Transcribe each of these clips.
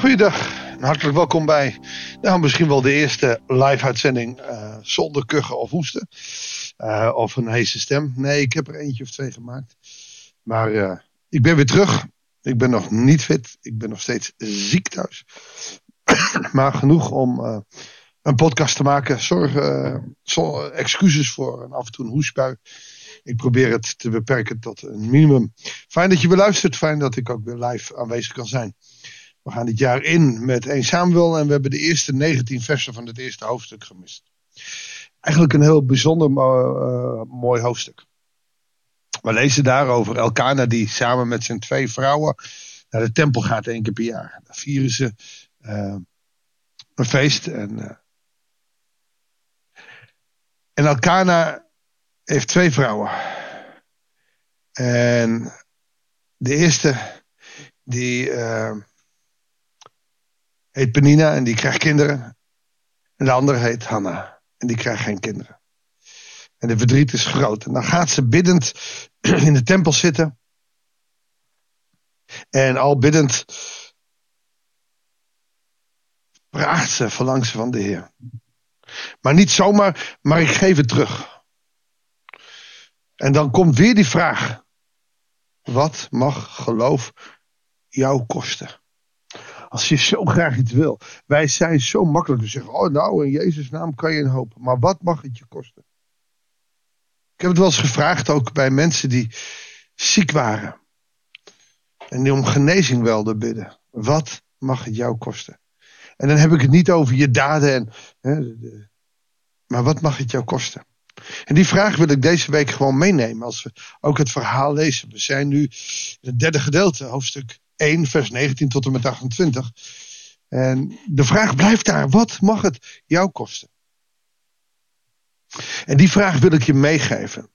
Goeiedag en hartelijk welkom bij nou, misschien wel de eerste live uitzending uh, zonder kuchen of hoesten. Uh, of een heese stem. Nee, ik heb er eentje of twee gemaakt. Maar uh, ik ben weer terug. Ik ben nog niet fit. Ik ben nog steeds ziek thuis. maar genoeg om een podcast te maken. Zorg, excuses voor een af en toe een hoestbui. Ik probeer het te beperken tot een minimum. Fijn dat je weer luistert. Fijn dat ik ook weer live aanwezig kan zijn. We gaan dit jaar in met 1 Samuel en we hebben de eerste 19 versen van het eerste hoofdstuk gemist. Eigenlijk een heel bijzonder uh, mooi hoofdstuk. We lezen daarover Elkana die samen met zijn twee vrouwen naar de tempel gaat één keer per jaar. Dan vieren ze uh, een feest. En, uh, en Elkana heeft twee vrouwen. En de eerste die heet Penina en die krijgt kinderen. En de andere heet Hanna en die krijgt geen kinderen. En de verdriet is groot. En dan gaat ze biddend in de tempel zitten. En al biddend vraagt ze, verlangt ze van de Heer. Maar niet zomaar, maar ik geef het terug. En dan komt weer die vraag. Wat mag geloof jou kosten? Als je zo graag iets wil. Wij zijn zo makkelijk. We zeggen, oh nou, in Jezus' naam kan je een hoop. Maar wat mag het je kosten? Ik heb het wel eens gevraagd ook bij mensen die ziek waren. En die om genezing wilden bidden. Wat mag het jou kosten? En dan heb ik het niet over je daden. En, hè, maar wat mag het jou kosten? En die vraag wil ik deze week gewoon meenemen. Als we ook het verhaal lezen. We zijn nu in het derde gedeelte, hoofdstuk 1, vers 19 tot en met 28. En de vraag blijft daar: wat mag het jou kosten? En die vraag wil ik je meegeven.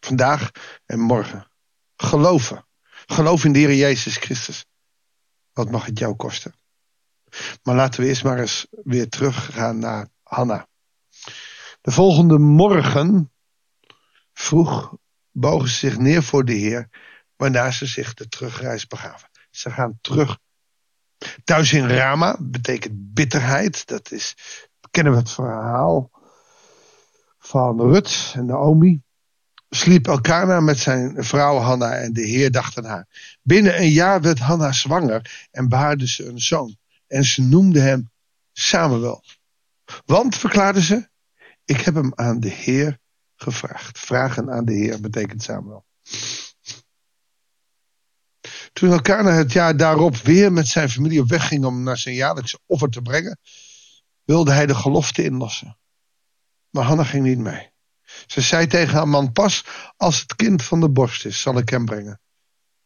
Vandaag en morgen. Geloven. Geloof in de Heer Jezus Christus. Wat mag het jou kosten? Maar laten we eerst maar eens weer teruggaan naar Hanna. De volgende morgen vroeg bogen ze zich neer voor de Heer, waarna ze zich de terugreis begaven. Ze gaan terug. Thuis in Rama betekent bitterheid. Dat is, kennen we het verhaal van Rut en Naomi. Sliep Elkana met zijn vrouw Hanna en de Heer dacht aan haar. Binnen een jaar werd Hanna zwanger en baarde ze een zoon. En ze noemde hem Samuel. Want, verklaarde ze, ik heb hem aan de Heer gevraagd. Vragen aan de Heer betekent Samuel. Toen Elkana het jaar daarop weer met zijn familie op om naar zijn jaarlijkse offer te brengen, wilde hij de gelofte inlossen. Maar Hanna ging niet mee. Ze zei tegen haar man: Pas als het kind van de borst is, zal ik hem brengen.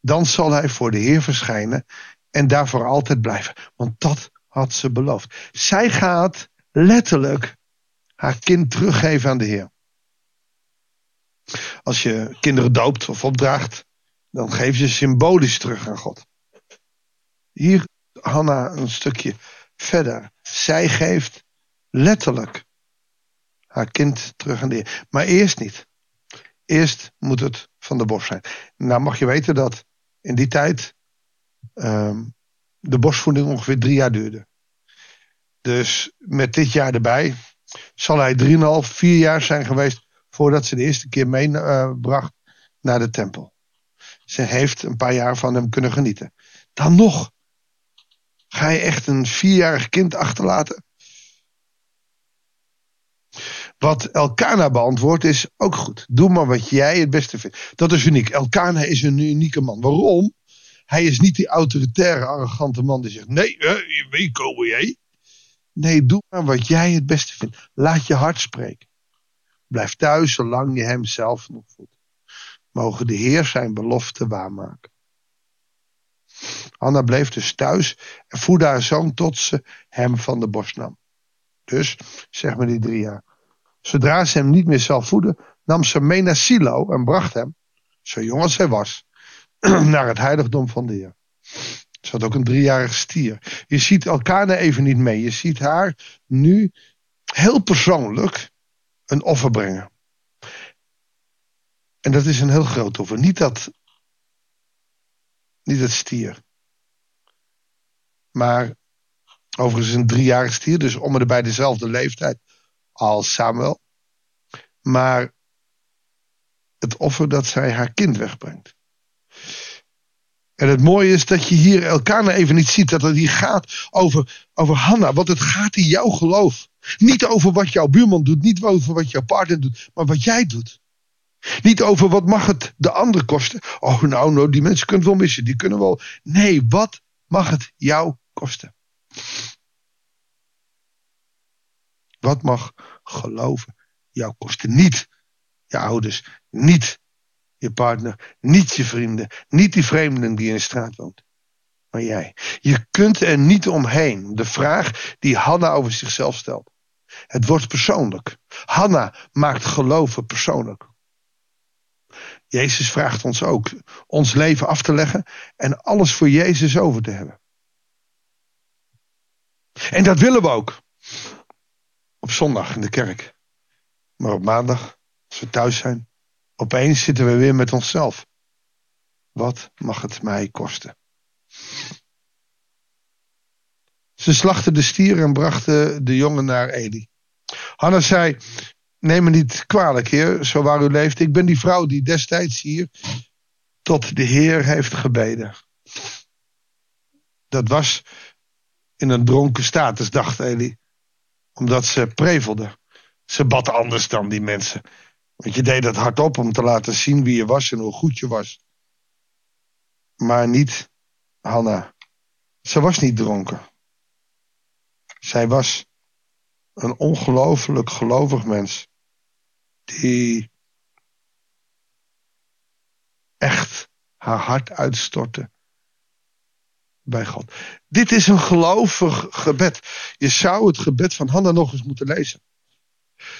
Dan zal hij voor de Heer verschijnen en daarvoor altijd blijven. Want dat had ze beloofd. Zij gaat letterlijk haar kind teruggeven aan de Heer. Als je kinderen doopt of opdraagt, dan geef je symbolisch terug aan God. Hier Hanna een stukje verder. Zij geeft letterlijk haar kind terug aan de Heer. Maar eerst niet. Eerst moet het van de bos zijn. Nou mag je weten dat in die tijd um, de bosvoeding ongeveer drie jaar duurde. Dus met dit jaar erbij zal hij drieënhalf, vier jaar zijn geweest voordat ze de eerste keer meebracht naar de tempel. Ze heeft een paar jaar van hem kunnen genieten. Dan nog. Ga je echt een vierjarig kind achterlaten? Wat Elkana beantwoordt is ook goed. Doe maar wat jij het beste vindt. Dat is uniek. Elkana is een unieke man. Waarom? Hij is niet die autoritaire, arrogante man die zegt: Nee, weet komen jij. Nee, doe maar wat jij het beste vindt. Laat je hart spreken. Blijf thuis zolang je hem zelf nog voelt. Mogen de Heer zijn belofte waarmaken. Anna bleef dus thuis en voedde haar zoon tot ze hem van de borst nam. Dus, zeg maar die drie jaar. Zodra ze hem niet meer zelf voeden, nam ze mee naar Silo en bracht hem, zo jong als hij was, naar het heiligdom van de Heer. Ze had ook een driejarig stier. Je ziet Elkana even niet mee. Je ziet haar nu heel persoonlijk een offer brengen. En dat is een heel groot offer. Niet dat, niet dat stier. Maar Overigens een driejarig stier, dus om en bij dezelfde leeftijd als Samuel. Maar het offer dat zij haar kind wegbrengt. En het mooie is dat je hier elkaar even niet ziet. Dat het hier gaat over, over Hanna. Want het gaat in jouw geloof. Niet over wat jouw buurman doet. Niet over wat jouw partner doet. Maar wat jij doet. Niet over wat mag het de ander kosten. Oh nou, nou die mensen kunnen wel missen. Die kunnen wel. Nee, wat mag het jou kosten? Wat mag geloven jou kosten? Niet je ouders. Niet je partner, niet je vrienden, niet die vreemdeling die in de straat woont, maar jij. Je kunt er niet omheen. De vraag die Hanna over zichzelf stelt. Het wordt persoonlijk. Hanna maakt geloven persoonlijk. Jezus vraagt ons ook ons leven af te leggen en alles voor Jezus over te hebben. En dat willen we ook. Op zondag in de kerk. Maar op maandag, als we thuis zijn, Opeens zitten we weer met onszelf. Wat mag het mij kosten? Ze slachten de stier en brachten de jongen naar Eli. Hanna zei: Neem me niet kwalijk, heer, zo waar u leeft. Ik ben die vrouw die destijds hier tot de Heer heeft gebeden. Dat was in een dronken status, dacht Eli, omdat ze prevelde. Ze bad anders dan die mensen. Want je deed het hardop om te laten zien wie je was en hoe goed je was. Maar niet Hanna. Ze was niet dronken. Zij was een ongelooflijk gelovig mens. Die echt haar hart uitstortte bij God. Dit is een gelovig gebed. Je zou het gebed van Hanna nog eens moeten lezen.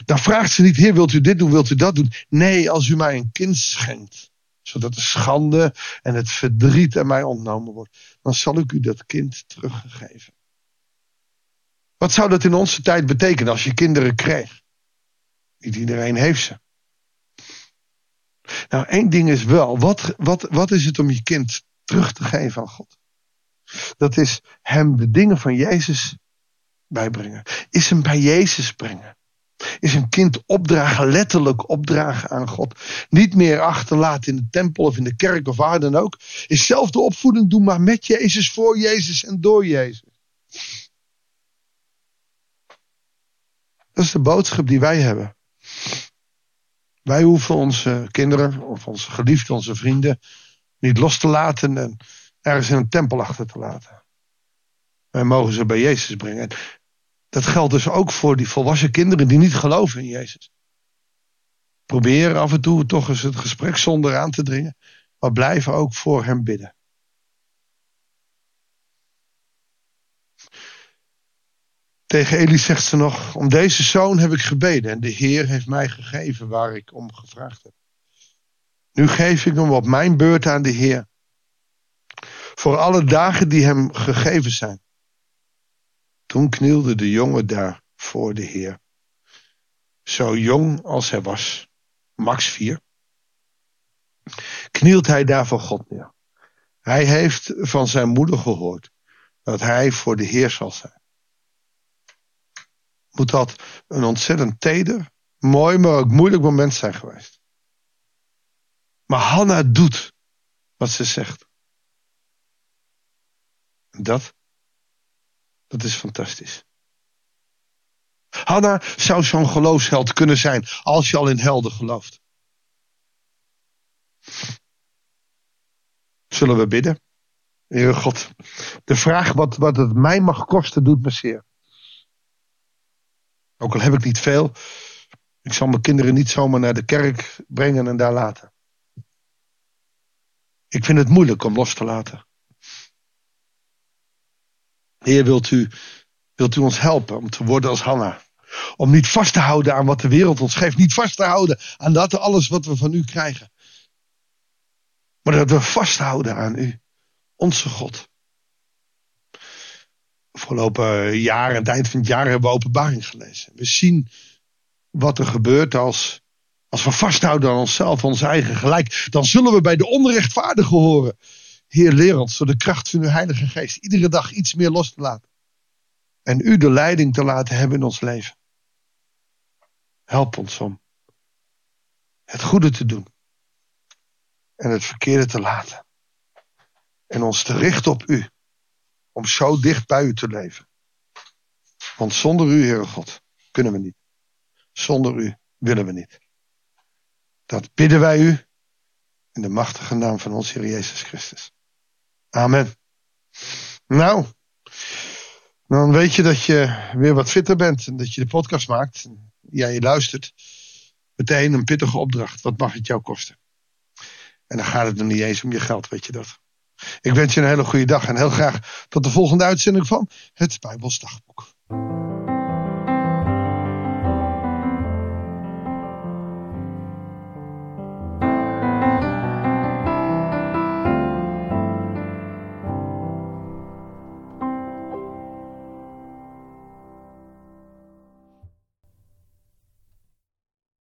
Dan vraagt ze niet, heer, wilt u dit doen, wilt u dat doen? Nee, als u mij een kind schenkt, zodat de schande en het verdriet aan mij ontnomen wordt, dan zal ik u dat kind teruggeven. Wat zou dat in onze tijd betekenen als je kinderen kreeg? Niet iedereen heeft ze. Nou, één ding is wel, wat, wat, wat is het om je kind terug te geven aan God? Dat is hem de dingen van Jezus bijbrengen. Is hem bij Jezus brengen is een kind opdragen, letterlijk opdragen aan God. Niet meer achterlaten in de tempel of in de kerk of waar dan ook. Is zelf de opvoeding doen, maar met Jezus, voor Jezus en door Jezus. Dat is de boodschap die wij hebben. Wij hoeven onze kinderen of onze geliefden, onze vrienden niet los te laten en ergens in een tempel achter te laten. Wij mogen ze bij Jezus brengen. Dat geldt dus ook voor die volwassen kinderen die niet geloven in Jezus. Probeer af en toe toch eens het gesprek zonder aan te dringen, maar blijf ook voor hem bidden. Tegen Eli zegt ze nog: Om deze zoon heb ik gebeden en de Heer heeft mij gegeven waar ik om gevraagd heb. Nu geef ik hem op mijn beurt aan de Heer. Voor alle dagen die hem gegeven zijn. Toen knielde de jongen daar voor de Heer. Zo jong als hij was, max vier, knielt hij daar voor God neer. Hij heeft van zijn moeder gehoord dat hij voor de Heer zal zijn. Moet dat een ontzettend teder, mooi, maar ook moeilijk moment zijn geweest. Maar Hanna doet wat ze zegt. Dat dat is fantastisch. Hanna zou zo'n geloofsheld kunnen zijn als je al in helden gelooft. Zullen we bidden? Heere God, de vraag wat, wat het mij mag kosten doet me zeer. Ook al heb ik niet veel, ik zal mijn kinderen niet zomaar naar de kerk brengen en daar laten. Ik vind het moeilijk om los te laten. Heer, wilt u, wilt u ons helpen om te worden als Hanna? Om niet vast te houden aan wat de wereld ons geeft. Niet vast te houden aan dat alles wat we van u krijgen. Maar dat we vasthouden aan u. Onze God. Voorlopen jaar, aan het eind van het jaar, hebben we openbaring gelezen. We zien wat er gebeurt als, als we vasthouden aan onszelf, ons eigen gelijk. Dan zullen we bij de onrechtvaardigen horen. Heer, leer ons door de kracht van uw Heilige Geest iedere dag iets meer los te laten. En u de leiding te laten hebben in ons leven. Help ons om het goede te doen. En het verkeerde te laten. En ons te richten op u. Om zo dicht bij u te leven. Want zonder u, Heere God, kunnen we niet. Zonder u willen we niet. Dat bidden wij u in de machtige naam van ons Heer Jezus Christus. Amen. Nou, dan weet je dat je weer wat fitter bent en dat je de podcast maakt. Ja, je luistert. Meteen een pittige opdracht. Wat mag het jou kosten? En dan gaat het nog niet eens om je geld, weet je dat. Ik wens je een hele goede dag en heel graag tot de volgende uitzending van het Bijbelsdagboek.